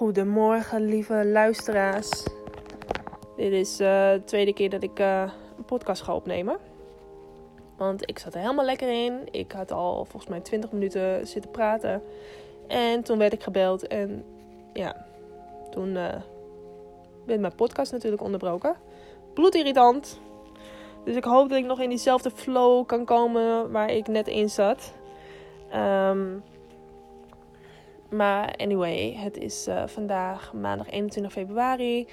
Goedemorgen, lieve luisteraars. Dit is uh, de tweede keer dat ik uh, een podcast ga opnemen. Want ik zat er helemaal lekker in. Ik had al volgens mij 20 minuten zitten praten. En toen werd ik gebeld. En ja, toen uh, werd mijn podcast natuurlijk onderbroken. Bloedirritant. Dus ik hoop dat ik nog in diezelfde flow kan komen waar ik net in zat. Um, maar anyway, het is uh, vandaag maandag 21 februari.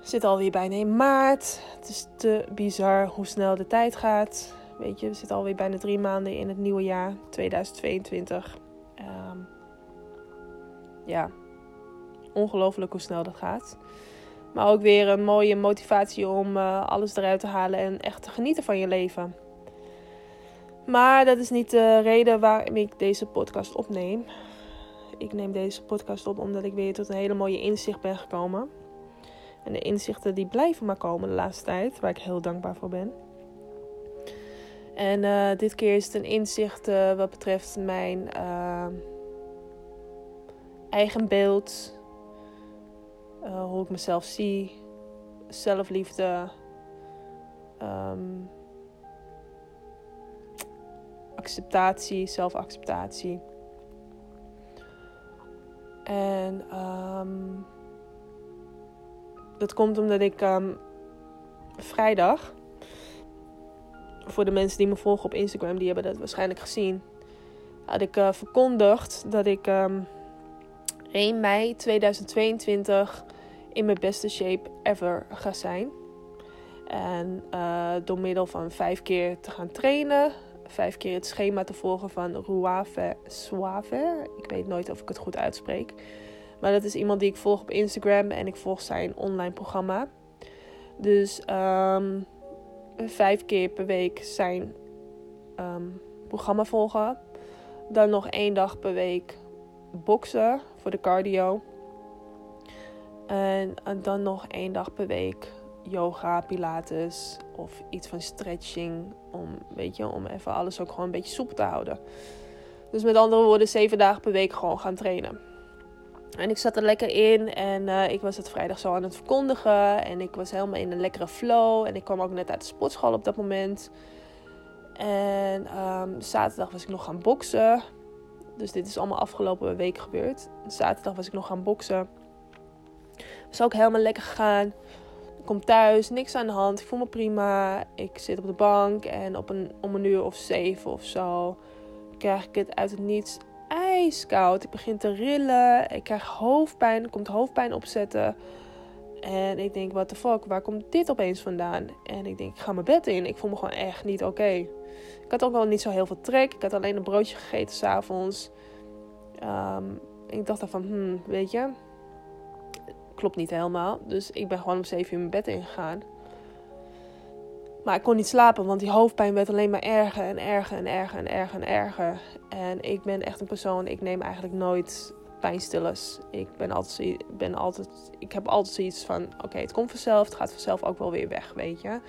Zitten alweer bijna in maart. Het is te bizar hoe snel de tijd gaat. Weet je, we zitten alweer bijna drie maanden in het nieuwe jaar 2022. Um, ja, ongelooflijk hoe snel dat gaat. Maar ook weer een mooie motivatie om uh, alles eruit te halen en echt te genieten van je leven. Maar dat is niet de reden waarom ik deze podcast opneem ik neem deze podcast op omdat ik weer tot een hele mooie inzicht ben gekomen. En de inzichten die blijven maar komen de laatste tijd, waar ik heel dankbaar voor ben. En uh, dit keer is het een inzicht uh, wat betreft mijn uh, eigen beeld, hoe ik mezelf zie, zelfliefde, um, acceptatie, zelfacceptatie. En um, dat komt omdat ik um, vrijdag, voor de mensen die me volgen op Instagram, die hebben dat waarschijnlijk gezien, had ik uh, verkondigd dat ik um, 1 mei 2022 in mijn beste shape ever ga zijn. En uh, door middel van vijf keer te gaan trainen, vijf keer het schema te volgen van Ruave Suave. Ik weet nooit of ik het goed uitspreek. Maar dat is iemand die ik volg op Instagram en ik volg zijn online programma. Dus um, vijf keer per week zijn um, programma volgen. Dan nog één dag per week boksen voor de cardio. En dan nog één dag per week yoga, pilates of iets van stretching. Om, weet je, om even alles ook gewoon een beetje soepel te houden. Dus met andere woorden, zeven dagen per week gewoon gaan trainen. En ik zat er lekker in en uh, ik was het vrijdag zo aan het verkondigen. En ik was helemaal in een lekkere flow. En ik kwam ook net uit de sportschool op dat moment. En um, zaterdag was ik nog gaan boksen. Dus dit is allemaal afgelopen week gebeurd. Zaterdag was ik nog gaan boksen. Was ook helemaal lekker gegaan kom thuis, niks aan de hand. Ik voel me prima. Ik zit op de bank en op een, om een uur of zeven of zo krijg ik het uit het niets ijskoud. Ik begin te rillen. Ik krijg hoofdpijn. Komt hoofdpijn opzetten. En ik denk, what the fuck, waar komt dit opeens vandaan? En ik denk, ik ga mijn bed in. Ik voel me gewoon echt niet oké. Ik had ook wel niet zo heel veel trek. Ik had alleen een broodje gegeten s'avonds. Um, ik dacht dan van, hmm, weet je, klopt niet helemaal. Dus ik ben gewoon om 7 uur mijn bed ingegaan. Maar ik kon niet slapen, want die hoofdpijn werd alleen maar erger en erger en erger en erger en erger. En ik ben echt een persoon, ik neem eigenlijk nooit pijnstillers. Ik ben altijd, ben altijd, ik heb altijd zoiets van, oké, het komt vanzelf, het gaat vanzelf ook wel weer weg, weet je.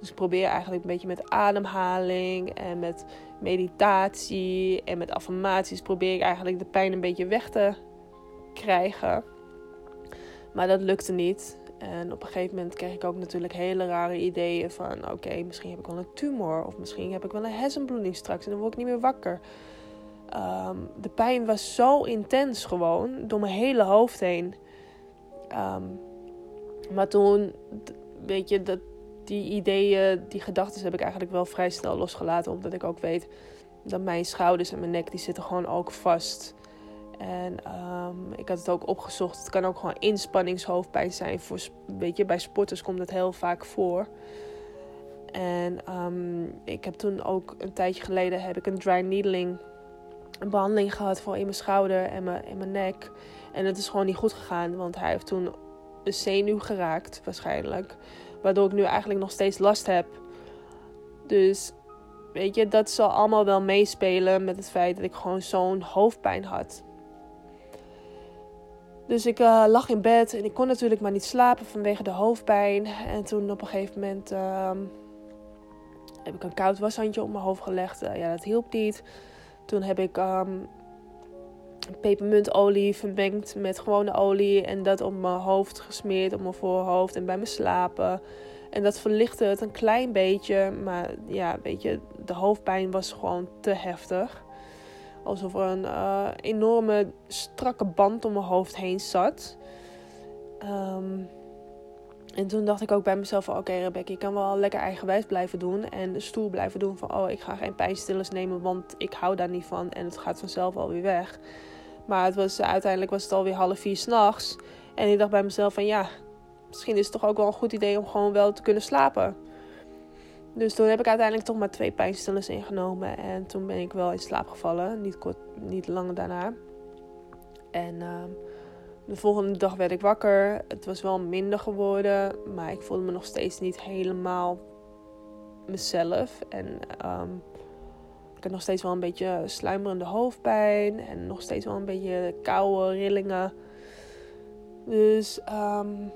Dus ik probeer eigenlijk een beetje met ademhaling en met meditatie en met affirmaties probeer ik eigenlijk de pijn een beetje weg te krijgen. Maar dat lukte niet. En op een gegeven moment kreeg ik ook natuurlijk hele rare ideeën van... oké, misschien heb ik wel een tumor of misschien heb ik wel een hersenbloeding straks... en dan word ik niet meer wakker. Um, de pijn was zo intens gewoon, door mijn hele hoofd heen. Um, maar toen, weet je, dat, die ideeën, die gedachten heb ik eigenlijk wel vrij snel losgelaten. Omdat ik ook weet dat mijn schouders en mijn nek, die zitten gewoon ook vast... En um, ik had het ook opgezocht. Het kan ook gewoon inspanningshoofdpijn zijn. Voor, bij sporters komt dat heel vaak voor. En um, ik heb toen ook een tijdje geleden heb ik een dry needling behandeling gehad voor in mijn schouder en mijn, in mijn nek. En het is gewoon niet goed gegaan, want hij heeft toen een zenuw geraakt, waarschijnlijk. Waardoor ik nu eigenlijk nog steeds last heb. Dus weet je, dat zal allemaal wel meespelen met het feit dat ik gewoon zo'n hoofdpijn had. Dus ik uh, lag in bed en ik kon natuurlijk maar niet slapen vanwege de hoofdpijn. En toen op een gegeven moment uh, heb ik een koud washandje op mijn hoofd gelegd. Uh, ja, dat hielp niet. Toen heb ik um, pepermuntolie vermengd met gewone olie. En dat op mijn hoofd gesmeerd, op mijn voorhoofd en bij mijn slapen. En dat verlichtte het een klein beetje. Maar ja, weet je, de hoofdpijn was gewoon te heftig. Alsof er een uh, enorme strakke band om mijn hoofd heen zat. Um, en toen dacht ik ook bij mezelf. Oké Rebecca, je kan wel lekker eigenwijs blijven doen. En stoel blijven doen van... Oh, ik ga geen pijnstillers nemen, want ik hou daar niet van. En het gaat vanzelf alweer weg. Maar het was, uiteindelijk was het alweer half vier s'nachts. En ik dacht bij mezelf van... Ja, misschien is het toch ook wel een goed idee om gewoon wel te kunnen slapen. Dus toen heb ik uiteindelijk toch maar twee pijnstillers ingenomen. En toen ben ik wel in slaap gevallen. Niet, kort, niet lang daarna. En... Uh, de volgende dag werd ik wakker. Het was wel minder geworden, maar ik voelde me nog steeds niet helemaal mezelf. En um, ik had nog steeds wel een beetje sluimerende hoofdpijn en nog steeds wel een beetje koude rillingen. Dus um,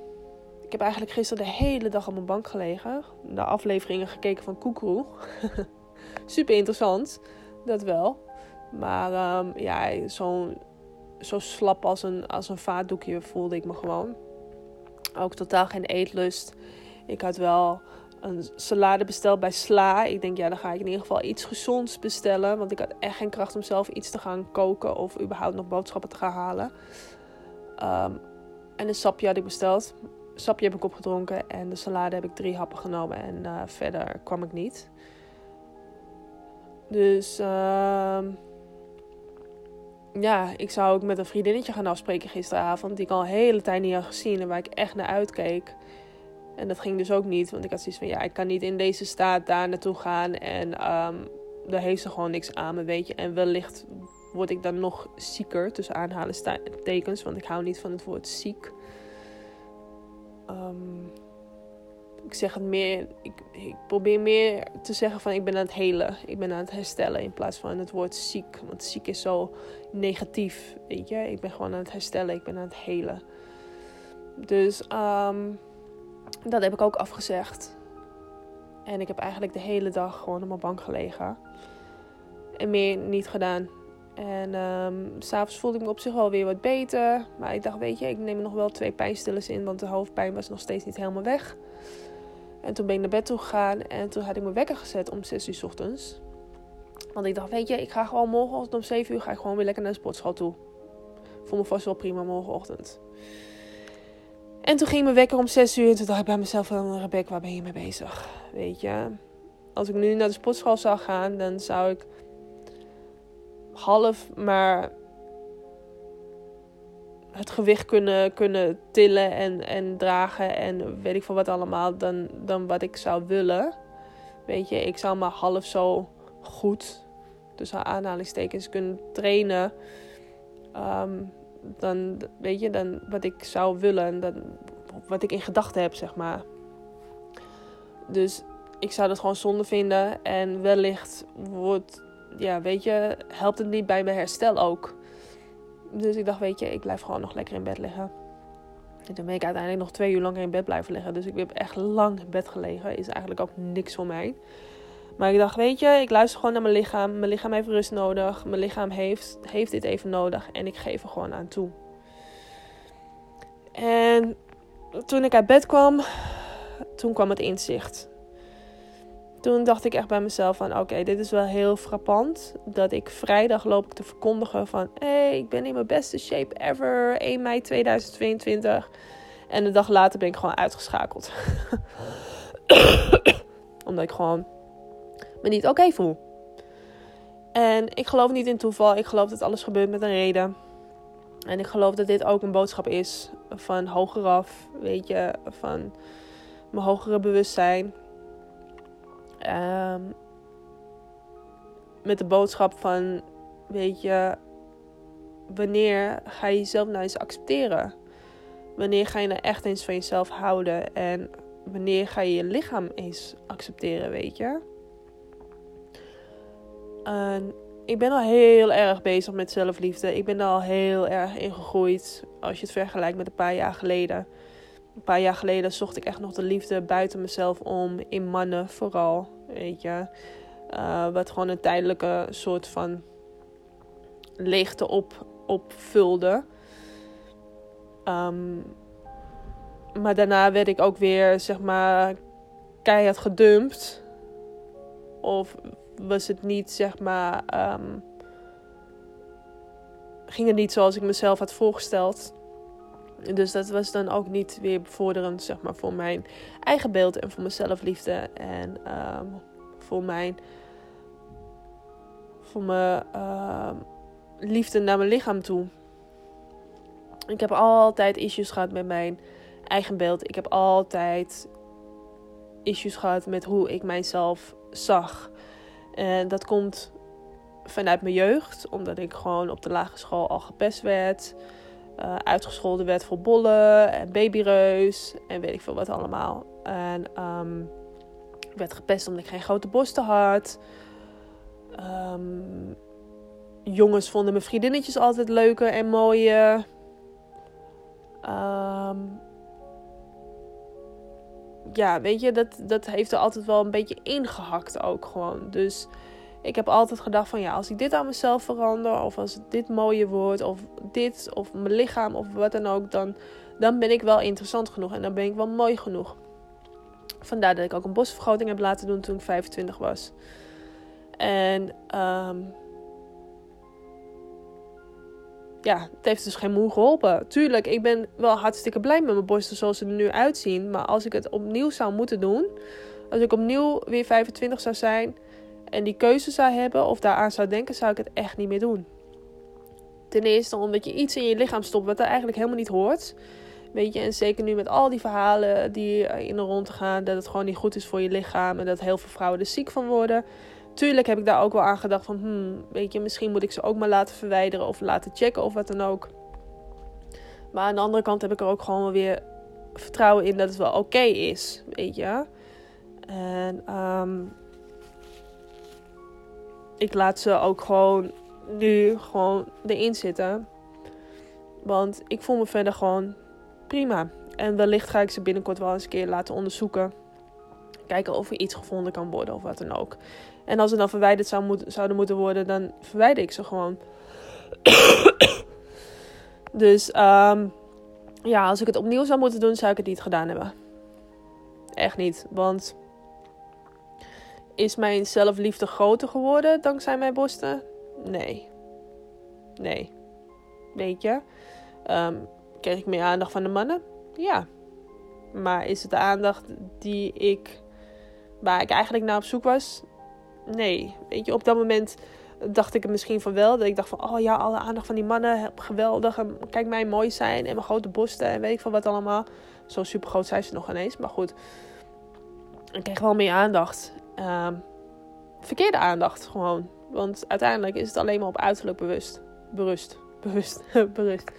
ik heb eigenlijk gisteren de hele dag op mijn bank gelegen. De afleveringen gekeken van Koekeroe. Super interessant, dat wel. Maar um, ja, zo'n zo slap als een, als een vaatdoekje voelde ik me gewoon. Ook totaal geen eetlust. Ik had wel een salade besteld bij Sla. Ik denk, ja, dan ga ik in ieder geval iets gezonds bestellen. Want ik had echt geen kracht om zelf iets te gaan koken of überhaupt nog boodschappen te gaan halen. Um, en een sapje had ik besteld. Sapje heb ik opgedronken en de salade heb ik drie happen genomen. En uh, verder kwam ik niet. Dus uh, ja, ik zou ook met een vriendinnetje gaan afspreken gisteravond. Die ik al een hele tijd niet had gezien en waar ik echt naar uitkeek. En dat ging dus ook niet, want ik had zoiets van ja, ik kan niet in deze staat daar naartoe gaan. En um, daar heeft ze gewoon niks aan me, weet je. En wellicht word ik dan nog zieker, tussen aanhalingstekens, want ik hou niet van het woord ziek. Um, ik zeg het meer, ik, ik, probeer meer te zeggen van ik ben aan het helen. Ik ben aan het herstellen in plaats van het woord ziek. Want ziek is zo negatief, weet je. Ik ben gewoon aan het herstellen, ik ben aan het helen. Dus um, dat heb ik ook afgezegd. En ik heb eigenlijk de hele dag gewoon op mijn bank gelegen. En meer niet gedaan. En um, s'avonds voelde ik me op zich wel weer wat beter. Maar ik dacht, weet je, ik neem nog wel twee pijnstillers in. Want de hoofdpijn was nog steeds niet helemaal weg. En toen ben ik naar bed toe gegaan en toen had ik mijn wekker gezet om 6 uur s ochtends. Want ik dacht, weet je, ik ga gewoon morgenochtend om 7 uur ga ik gewoon weer lekker naar de sportschool toe. Voel me vast wel prima morgenochtend. En toen ging mijn wekker om 6 uur en toen dacht ik bij mezelf Rebecca, waar ben je mee bezig? Weet je, als ik nu naar de sportschool zou gaan, dan zou ik half maar het gewicht kunnen, kunnen tillen en, en dragen en weet ik veel wat allemaal dan, dan wat ik zou willen. Weet je, ik zou maar half zo goed, tussen aanhalingstekens, kunnen trainen. Um, dan, weet je, dan wat ik zou willen en dan, wat ik in gedachten heb, zeg maar. Dus ik zou dat gewoon zonde vinden en wellicht wordt, ja, weet je, helpt het niet bij mijn herstel ook. Dus ik dacht, weet je, ik blijf gewoon nog lekker in bed liggen. En toen ben ik uiteindelijk nog twee uur langer in bed blijven liggen. Dus ik heb echt lang in bed gelegen. Is eigenlijk ook niks voor mij. Maar ik dacht, weet je, ik luister gewoon naar mijn lichaam. Mijn lichaam heeft rust nodig. Mijn lichaam heeft, heeft dit even nodig. En ik geef er gewoon aan toe. En toen ik uit bed kwam, toen kwam het inzicht toen dacht ik echt bij mezelf van oké, dit is wel heel frappant. Dat ik vrijdag loop ik te verkondigen van hé, hey, ik ben in mijn beste shape ever. 1 mei 2022. En de dag later ben ik gewoon uitgeschakeld. Omdat ik gewoon me niet oké voel. En ik geloof niet in toeval. Ik geloof dat alles gebeurt met een reden. En ik geloof dat dit ook een boodschap is van hogeraf. Weet je, van mijn hogere bewustzijn. Um, met de boodschap van, weet je, wanneer ga je jezelf nou eens accepteren? Wanneer ga je nou echt eens van jezelf houden? En wanneer ga je je lichaam eens accepteren, weet je? Ik ben al heel erg bezig met zelfliefde. Ik ben er al heel erg in gegroeid. Als je het vergelijkt met een paar jaar geleden. Een paar jaar geleden zocht ik echt nog de liefde buiten mezelf om. In mannen vooral. Weet je. Uh, wat gewoon een tijdelijke soort van leegte op, opvulde. Um, maar daarna werd ik ook weer, zeg maar, keihard gedumpt. Of was het niet, zeg maar, um, ging het niet zoals ik mezelf had voorgesteld. Dus dat was dan ook niet weer bevorderend, zeg maar, voor mijn eigen beeld en voor mijn zelfliefde. En um, voor mijn, voor mijn uh, liefde naar mijn lichaam toe. Ik heb altijd issues gehad met mijn eigen beeld. Ik heb altijd issues gehad met hoe ik mijzelf zag. En dat komt vanuit mijn jeugd, omdat ik gewoon op de lagere school al gepest werd. Uh, uitgescholden werd voor bollen en babyreus en weet ik veel wat allemaal. En um, werd gepest omdat ik geen grote borsten had. Um, jongens vonden mijn vriendinnetjes altijd leuker en mooier. Um, ja, weet je, dat, dat heeft er altijd wel een beetje ingehakt ook gewoon. Dus ik heb altijd gedacht van ja, als ik dit aan mezelf verander, of als dit mooier wordt, of dit, of mijn lichaam, of wat dan ook, dan, dan ben ik wel interessant genoeg en dan ben ik wel mooi genoeg. Vandaar dat ik ook een bosvergroting heb laten doen toen ik 25 was. En um, ja, het heeft dus geen moe geholpen. Tuurlijk, ik ben wel hartstikke blij met mijn borsten zoals ze er nu uitzien. Maar als ik het opnieuw zou moeten doen, als ik opnieuw weer 25 zou zijn en die keuze zou hebben of daaraan zou denken, zou ik het echt niet meer doen. Ten eerste omdat je iets in je lichaam stopt wat er eigenlijk helemaal niet hoort. Weet je, en zeker nu met al die verhalen die in de rond gaan, dat het gewoon niet goed is voor je lichaam en dat heel veel vrouwen er ziek van worden. Tuurlijk heb ik daar ook wel aan gedacht van, hmm, weet je, misschien moet ik ze ook maar laten verwijderen of laten checken of wat dan ook. Maar aan de andere kant heb ik er ook gewoon weer vertrouwen in dat het wel oké is, weet je. En um, ik laat ze ook gewoon nu gewoon erin zitten. Want ik voel me verder gewoon prima. En wellicht ga ik ze binnenkort wel eens een keer laten onderzoeken. Kijken of er iets gevonden kan worden of wat dan ook. En als ze dan verwijderd zou zouden moeten worden, dan verwijder ik ze gewoon. dus um, ja, als ik het opnieuw zou moeten doen, zou ik het niet gedaan hebben. Echt niet. Want is mijn zelfliefde groter geworden dankzij mijn borsten? Nee. Nee. Weet je? Um, kreeg ik meer aandacht van de mannen? Ja. Maar is het de aandacht die ik, waar ik eigenlijk naar op zoek was? Nee. Weet je, op dat moment dacht ik het misschien van wel. Dat ik dacht van, oh ja, alle aandacht van die mannen, geweldig. En kijk mij mooi zijn en mijn grote borsten en weet ik van wat allemaal. Zo super groot zijn ze nog ineens, maar goed. Ik kreeg wel meer aandacht. Uh, verkeerde aandacht gewoon. Want uiteindelijk is het alleen maar op uiterlijk bewust. Berust. Bewust. Berust.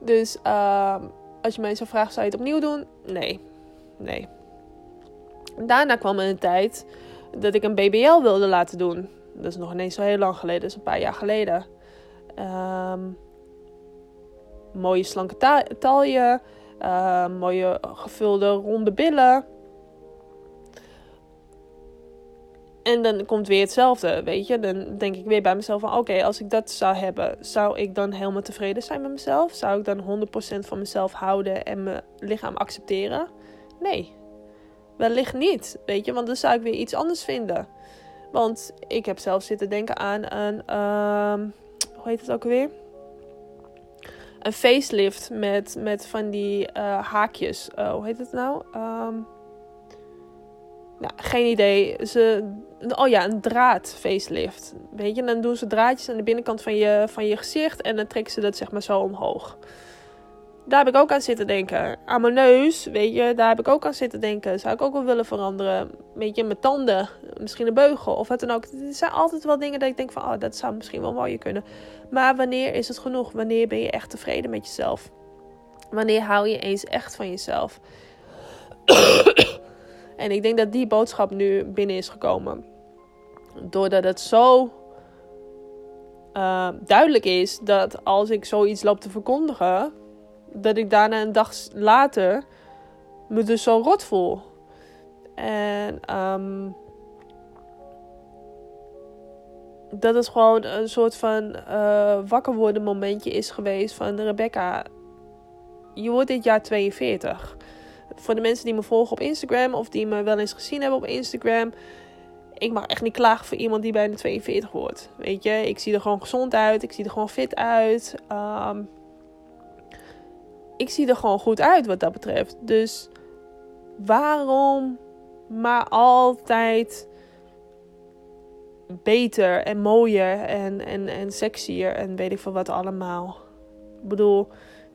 Dus uh, als je mij zo vraagt, zou je het opnieuw doen? Nee. Nee. Daarna kwam er een tijd dat ik een BBL wilde laten doen. Dat is nog ineens zo heel lang geleden. Dat is een paar jaar geleden. Um, mooie slanke ta taille. Uh, mooie gevulde ronde billen. En dan komt weer hetzelfde, weet je. Dan denk ik weer bij mezelf van... Oké, als ik dat zou hebben... Zou ik dan helemaal tevreden zijn met mezelf? Zou ik dan 100% van mezelf houden en mijn lichaam accepteren? Nee. Wellicht niet, weet je. Want dan zou ik weer iets anders vinden. Want ik heb zelf zitten denken aan een... Uh, hoe heet het ook alweer? Een facelift met, met van die uh, haakjes. Uh, hoe heet het nou? Um, nou, geen idee. Ze, oh ja, een draad facelift. Weet je, dan doen ze draadjes aan de binnenkant van je, van je gezicht en dan trekken ze dat zeg maar zo omhoog. Daar heb ik ook aan zitten denken. Aan mijn neus, weet je, daar heb ik ook aan zitten denken. Zou ik ook wel willen veranderen. Weet je, mijn tanden, misschien een beugel of wat dan ook. Er zijn altijd wel dingen dat ik denk van, oh, dat zou misschien wel mooier kunnen. Maar wanneer is het genoeg? Wanneer ben je echt tevreden met jezelf? Wanneer hou je eens echt van jezelf? En ik denk dat die boodschap nu binnen is gekomen. Doordat het zo uh, duidelijk is dat als ik zoiets loop te verkondigen, dat ik daarna een dag later me dus zo rot voel. En um, dat het gewoon een soort van uh, wakker worden momentje is geweest van Rebecca. Je wordt dit jaar 42. Voor de mensen die me volgen op Instagram of die me wel eens gezien hebben op Instagram. Ik mag echt niet klagen voor iemand die bijna 42 wordt. Weet je, ik zie er gewoon gezond uit. Ik zie er gewoon fit uit. Um, ik zie er gewoon goed uit wat dat betreft. Dus waarom maar altijd beter en mooier en, en, en sexier en weet ik veel wat allemaal. Ik bedoel,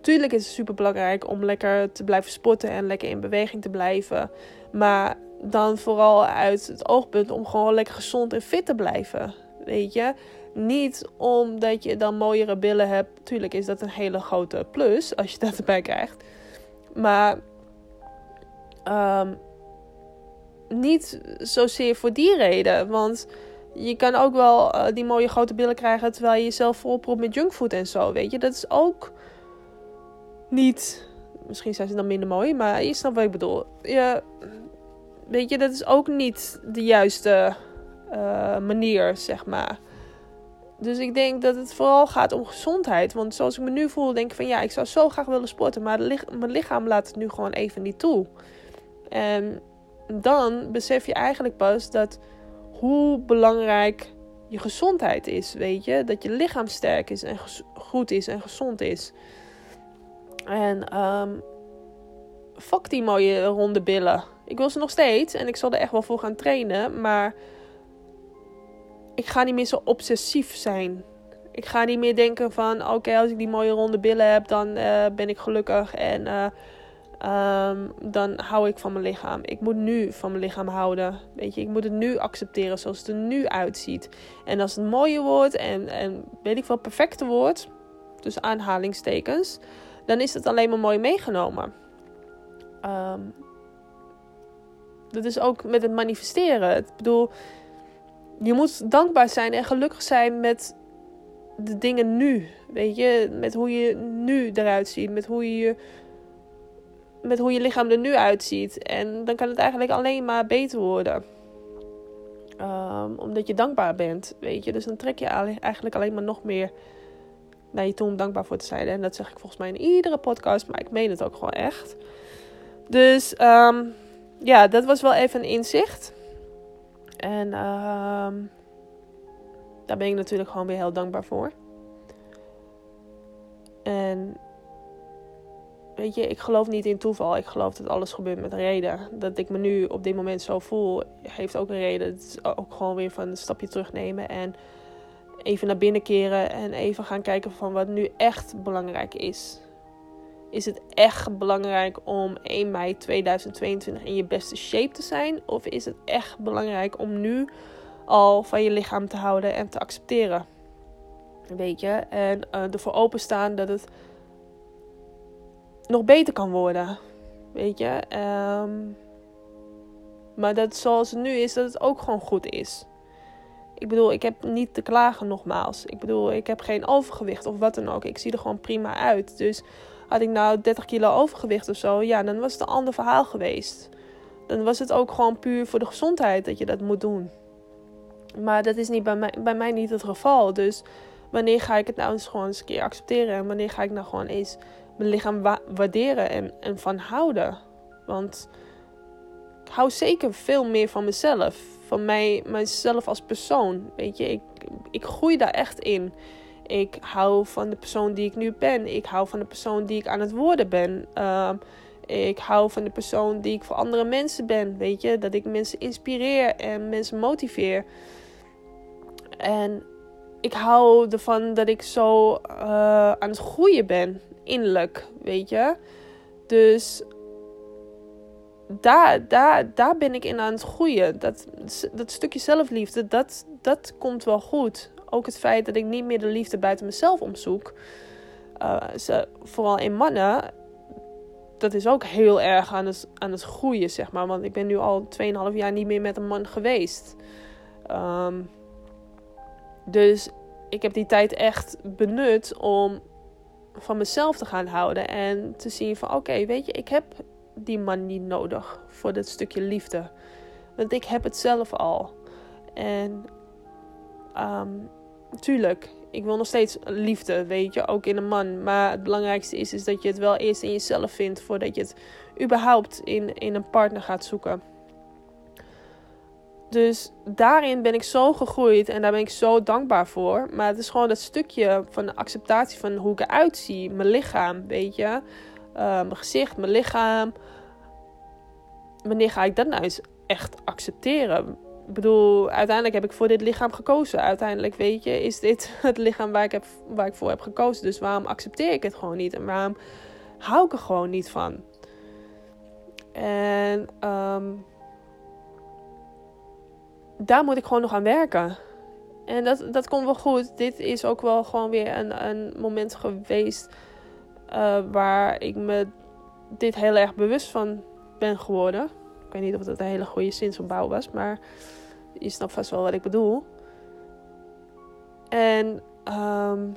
tuurlijk is het super belangrijk om lekker te blijven sporten en lekker in beweging te blijven. Maar dan vooral uit het oogpunt om gewoon lekker gezond en fit te blijven. Weet je? Niet omdat je dan mooiere billen hebt. Tuurlijk is dat een hele grote plus als je dat erbij krijgt. Maar um, niet zozeer voor die reden. Want je kan ook wel uh, die mooie grote billen krijgen terwijl je jezelf volpropt met junkfood en zo. Weet je, dat is ook niet. Misschien zijn ze dan minder mooi, maar je snapt wat ik bedoel. Je, weet je, dat is ook niet de juiste uh, manier, zeg maar. Dus ik denk dat het vooral gaat om gezondheid. Want zoals ik me nu voel, denk ik van ja, ik zou zo graag willen sporten. Maar mijn lichaam laat het nu gewoon even niet toe. En dan besef je eigenlijk pas dat hoe belangrijk je gezondheid is. Weet je, dat je lichaam sterk is en goed is en gezond is. En um, fuck die mooie ronde billen. Ik wil ze nog steeds en ik zal er echt wel voor gaan trainen. Maar ik ga niet meer zo obsessief zijn. Ik ga niet meer denken van oké, als ik die mooie ronde billen heb, dan uh, ben ik gelukkig. En uh, um, dan hou ik van mijn lichaam. Ik moet nu van mijn lichaam houden. Weet je, ik moet het nu accepteren zoals het er nu uitziet. En als het mooier wordt en, en weet ik wel, perfecter wordt, dus aanhalingstekens, dan is het alleen maar mooi meegenomen. Um, dat is ook met het manifesteren. Ik bedoel, je moet dankbaar zijn en gelukkig zijn met de dingen nu. Weet je, met hoe je nu eruit ziet, met hoe je, met hoe je lichaam er nu uitziet. En dan kan het eigenlijk alleen maar beter worden. Um, omdat je dankbaar bent, weet je. Dus dan trek je eigenlijk alleen maar nog meer naar je toe om dankbaar voor te zijn. En dat zeg ik volgens mij in iedere podcast, maar ik meen het ook gewoon echt. Dus um, ja, dat was wel even een inzicht. En uh, daar ben ik natuurlijk gewoon weer heel dankbaar voor. En weet je, ik geloof niet in toeval. Ik geloof dat alles gebeurt met reden. Dat ik me nu op dit moment zo voel, heeft ook een reden. Het is ook gewoon weer van een stapje terugnemen en even naar binnen keren en even gaan kijken van wat nu echt belangrijk is is het echt belangrijk om 1 mei 2022 in je beste shape te zijn? Of is het echt belangrijk om nu al van je lichaam te houden en te accepteren? Weet je? En uh, ervoor openstaan dat het nog beter kan worden. Weet je? Um, maar dat zoals het nu is, dat het ook gewoon goed is. Ik bedoel, ik heb niet te klagen nogmaals. Ik bedoel, ik heb geen overgewicht of wat dan ook. Ik zie er gewoon prima uit. Dus had ik nou 30 kilo overgewicht of zo, ja, dan was het een ander verhaal geweest. Dan was het ook gewoon puur voor de gezondheid dat je dat moet doen. Maar dat is niet bij mij, bij mij niet het geval. Dus wanneer ga ik het nou eens gewoon eens een keer accepteren? En wanneer ga ik nou gewoon eens mijn lichaam waarderen en, en van houden? Want ik hou zeker veel meer van mezelf. Van mij, mijzelf als persoon. Weet je, ik, ik groei daar echt in. Ik hou van de persoon die ik nu ben. Ik hou van de persoon die ik aan het worden ben. Ehm, ik hou van de persoon die ik voor andere mensen ben. Weet je, dat ik mensen inspireer en mensen motiveer. En ik hou ervan dat ik zo uh, aan het groeien ben, innerlijk, weet je. Dus daar, daar, daar ben ik in aan het groeien. Dat, dat stukje zelfliefde, dat, dat komt wel goed ook het feit dat ik niet meer de liefde buiten mezelf omzoek. Ze, vooral in mannen. Dat is ook heel erg aan het, aan het groeien, zeg maar. Want ik ben nu al 2,5 jaar niet meer met een man geweest. Um, dus ik heb die tijd echt benut om van mezelf te gaan houden. En te zien van oké, weet je, ik heb die man niet nodig voor dat stukje liefde. Want ik heb het zelf al. En um, tuurlijk, ik wil nog steeds liefde, weet je, ook in een man. Maar het belangrijkste is, is dat je het wel eerst in jezelf vindt voordat je het überhaupt in, in een partner gaat zoeken. Dus daarin ben ik zo gegroeid en daar ben ik zo dankbaar voor. Maar het is gewoon dat stukje van de acceptatie van hoe ik eruit zie, mijn lichaam, weet je. Uh, mijn gezicht, mijn lichaam. Wanneer ga ik dat nou eens echt accepteren? Ik bedoel, uiteindelijk heb ik voor dit lichaam gekozen. Uiteindelijk, weet je, is dit het lichaam waar ik, heb, waar ik voor heb gekozen. Dus waarom accepteer ik het gewoon niet? En waarom hou ik er gewoon niet van? En um, daar moet ik gewoon nog aan werken. En dat, dat komt wel goed. Dit is ook wel gewoon weer een, een moment geweest uh, waar ik me dit heel erg bewust van ben geworden. Ik weet niet of dat een hele goede zinsopbouw was, maar je snapt vast wel wat ik bedoel. En um,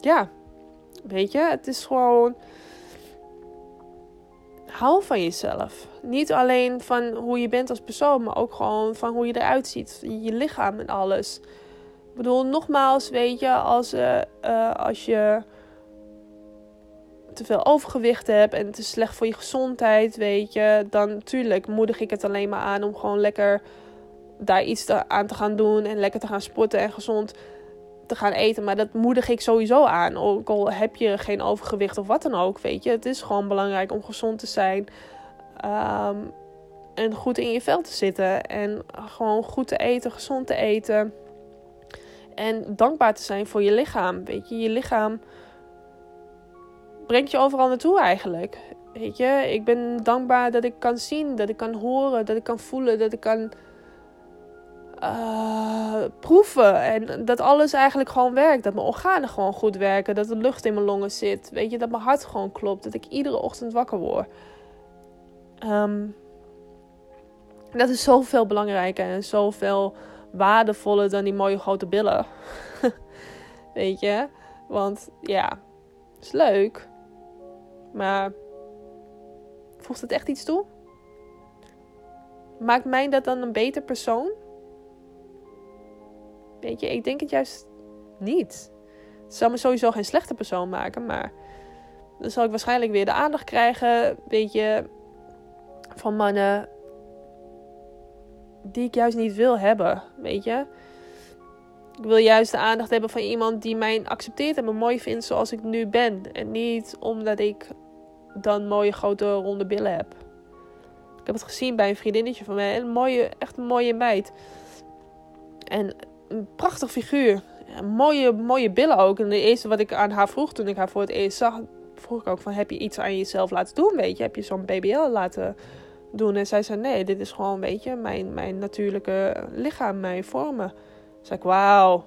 ja, weet je, het is gewoon hou van jezelf. Niet alleen van hoe je bent als persoon, maar ook gewoon van hoe je eruit ziet. Je lichaam en alles. Ik bedoel, nogmaals, weet je, als, uh, als je te veel overgewicht hebt en het is slecht voor je gezondheid, weet je, dan natuurlijk moedig ik het alleen maar aan om gewoon lekker daar iets aan te gaan doen en lekker te gaan sporten en gezond te gaan eten. Maar dat moedig ik sowieso aan. Ook al heb je geen overgewicht of wat dan ook, weet je. Het is gewoon belangrijk om gezond te zijn. Ehm, en goed in je vel te zitten. En gewoon goed te eten, gezond te eten. En dankbaar te zijn voor je lichaam. Weet je, je lichaam brengt je overal naartoe eigenlijk. Weet je, ik ben dankbaar dat ik kan zien, dat ik kan horen, dat ik kan voelen, dat ik kan uh, proeven. En dat alles eigenlijk gewoon werkt. Dat mijn organen gewoon goed werken. Dat de lucht in mijn longen zit. Weet je, dat mijn hart gewoon klopt. Dat ik iedere ochtend wakker word. Um, dat is zoveel belangrijker en zoveel waardevoller dan die mooie grote billen. Weet je? Want ja, is leuk. Maar voegt het echt iets toe? Maakt mij dat dan een beter persoon? Weet je, ik denk het juist niet. Het zal me sowieso geen slechte persoon maken, maar dan zal ik waarschijnlijk weer de aandacht krijgen, weet je, van mannen die ik juist niet wil hebben, weet je. Ik wil juist de aandacht hebben van iemand die mij accepteert en me mooi vindt zoals ik nu ben. En niet omdat ik dan mooie grote ronde billen heb. Ik heb het gezien bij een vriendinnetje van mij. Een mooie, echt een mooie meid. En een prachtig figuur. mooie, mooie billen ook. En de eerste wat ik aan haar vroeg toen ik haar voor het eerst zag, vroeg ik ook van heb je iets aan jezelf laten doen, weet je? Heb je zo'n BBL laten doen? En zij zei nee, dit is gewoon, weet je, mijn, mijn natuurlijke lichaam, mijn vormen. Zei ik, wauw.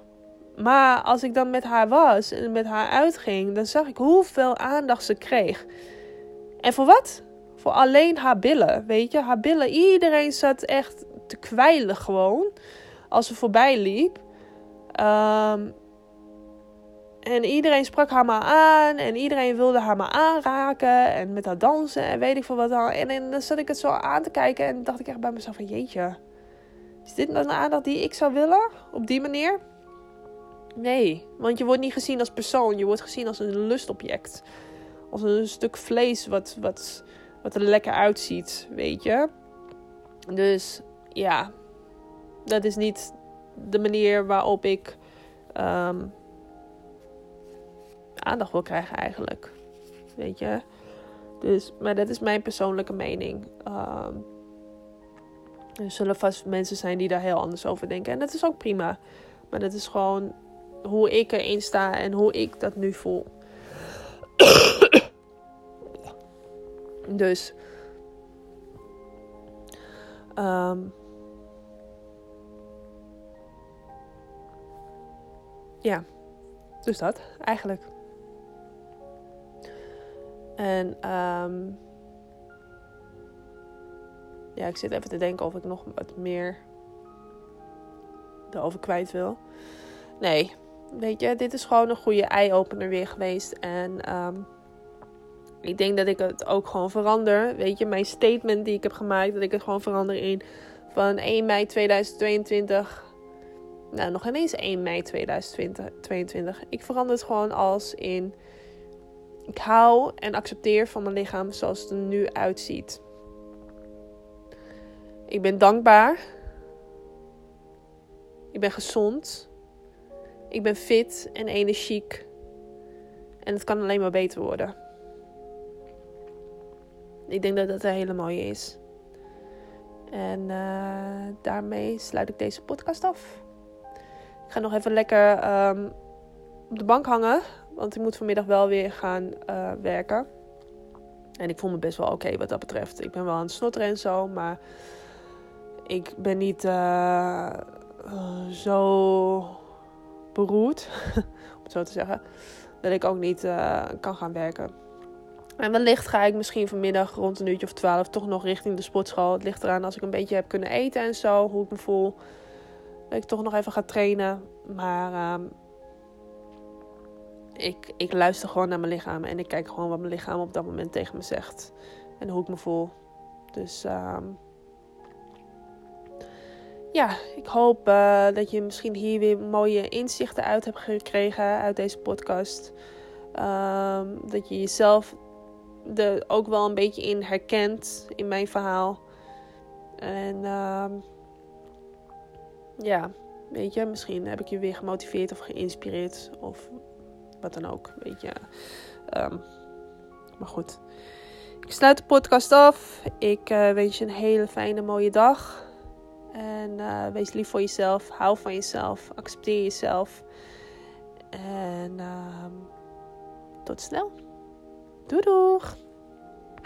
Maar als ik dan met haar was en met haar uitging, dan zag ik hoeveel aandacht ze kreeg. En voor wat? Voor alleen haar billen, weet je? Haar billen, iedereen zat echt te kwijlen gewoon als ze voorbij liep. Um, en iedereen sprak haar maar aan. En iedereen wilde haar maar aanraken. En met haar dansen en weet ik veel wat dan. En, dan zat ik het zo aan te kijken. En dacht ik echt bij mezelf van jeetje. Is dit nou een aandacht die ik zou willen? Op die manier? Nee, want je wordt niet gezien als persoon. Je wordt gezien als een lustobject. Als een stuk vlees wat, wat, wat er lekker uitziet, weet je. Dus ja, dat is niet de manier waarop ik um, aandacht wil krijgen eigenlijk. Weet je? Dus, maar dat is mijn persoonlijke mening. Um, er zullen vast mensen zijn die daar heel anders over denken. En dat is ook prima. Maar dat is gewoon hoe ik erin sta en hoe ik dat nu voel. dus. Um, ja, dus dat eigenlijk. En um, ja, ik zit even te denken of ik nog wat meer erover kwijt wil. Nee, weet je, dit is gewoon een goede eye-opener weer geweest. En um, ik denk dat ik het ook gewoon verander. Weet je, mijn statement die ik heb gemaakt, dat ik het gewoon verander in van 1 mei 2022. Nou, nog ineens 1 mei 2022. Ik verander het gewoon als in. Ik hou en accepteer van mijn lichaam zoals het er nu uitziet. Ik ben dankbaar. Ik ben gezond. Ik ben fit en energiek. En het kan alleen maar beter worden. Ik denk dat dat een hele mooie is. En uh, daarmee sluit ik deze podcast af. Ik ga nog even lekker um, op de bank hangen. Want ik moet vanmiddag wel weer gaan uh, werken. En ik voel me best wel oké wat dat betreft. Ik ben wel aan het snotteren en zo. Maar ik ben niet uh, zo beroerd. om het zo te zeggen. Dat ik ook niet kan gaan werken. En wellicht ga ik misschien vanmiddag rond een uurtje of twaalf toch nog richting de sportschool. Het ligt eraan als ik een beetje heb kunnen eten en zo, hoe ik me voel. Dat ik toch nog even ga trainen. Maar uh, ik, ik luister gewoon naar mijn lichaam. En ik kijk gewoon wat mijn lichaam op dat moment tegen me zegt. En hoe ik me voel. Dus uh, ja, ik hoop uh, dat je misschien hier weer mooie inzichten uit hebt gekregen uit deze podcast. Um, dat je jezelf er ook wel een beetje in herkent in mijn verhaal. En uh, ja, weet je, misschien heb ik je weer gemotiveerd of geïnspireerd of dan ook, weet je. Um, maar goed, ik sluit de podcast af. Ik uh, wens je een hele fijne, mooie dag. En uh, wees lief voor jezelf. Hou van jezelf. Accepteer jezelf. En uh, tot snel. Doei doeg!